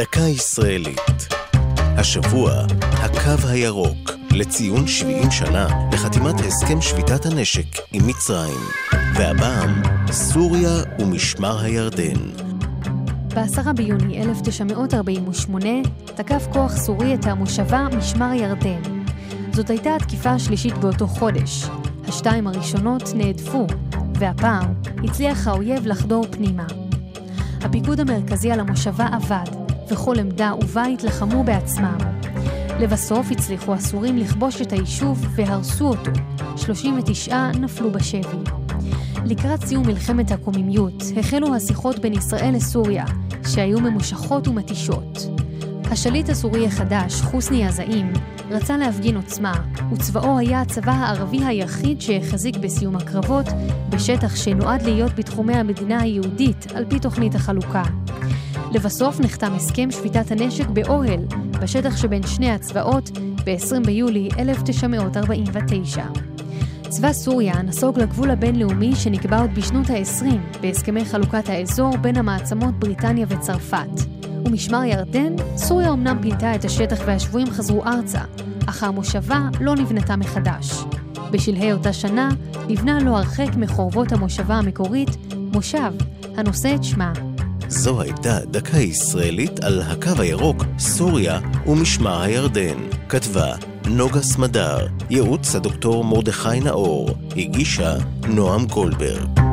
דקה ישראלית. השבוע, הקו הירוק, לציון 70 שנה לחתימת הסכם שביתת הנשק עם מצרים. והפעם, סוריה ומשמר הירדן. ב-10 ביוני 1948 תקף כוח סורי את המושבה משמר ירדן. זאת הייתה התקיפה השלישית באותו חודש. השתיים הראשונות נהדפו, והפעם הצליח האויב לחדור פנימה. הפיקוד המרכזי על המושבה עבד, וכל עמדה ובית לחמו בעצמם. לבסוף הצליחו הסורים לכבוש את היישוב והרסו אותו. 39 נפלו בשבי. לקראת סיום מלחמת הקוממיות החלו השיחות בין ישראל לסוריה, שהיו ממושכות ומתישות. השליט הסורי החדש, חוסני א-זעים, רצה להפגין עוצמה, וצבאו היה הצבא הערבי היחיד שהחזיק בסיום הקרבות, בשטח שנועד להיות בתחומי המדינה היהודית, על פי תוכנית החלוקה. לבסוף נחתם הסכם שביתת הנשק באוהל, בשטח שבין שני הצבאות, ב-20 ביולי 1949. צבא סוריה נסוג לגבול הבינלאומי שנקבע עוד בשנות ה-20 בהסכמי חלוקת האזור בין המעצמות בריטניה וצרפת. ומשמר ירדן, סוריה אמנם פינתה את השטח והשבויים חזרו ארצה, אך המושבה לא נבנתה מחדש. בשלהי אותה שנה נבנה לא הרחק מחורבות המושבה המקורית, מושב, הנושא את שמה. זו הייתה דקה ישראלית על הקו הירוק, סוריה ומשמר הירדן. כתבה נוגה סמדר, ייעוץ הדוקטור מרדכי נאור, הגישה נועם גולדברג.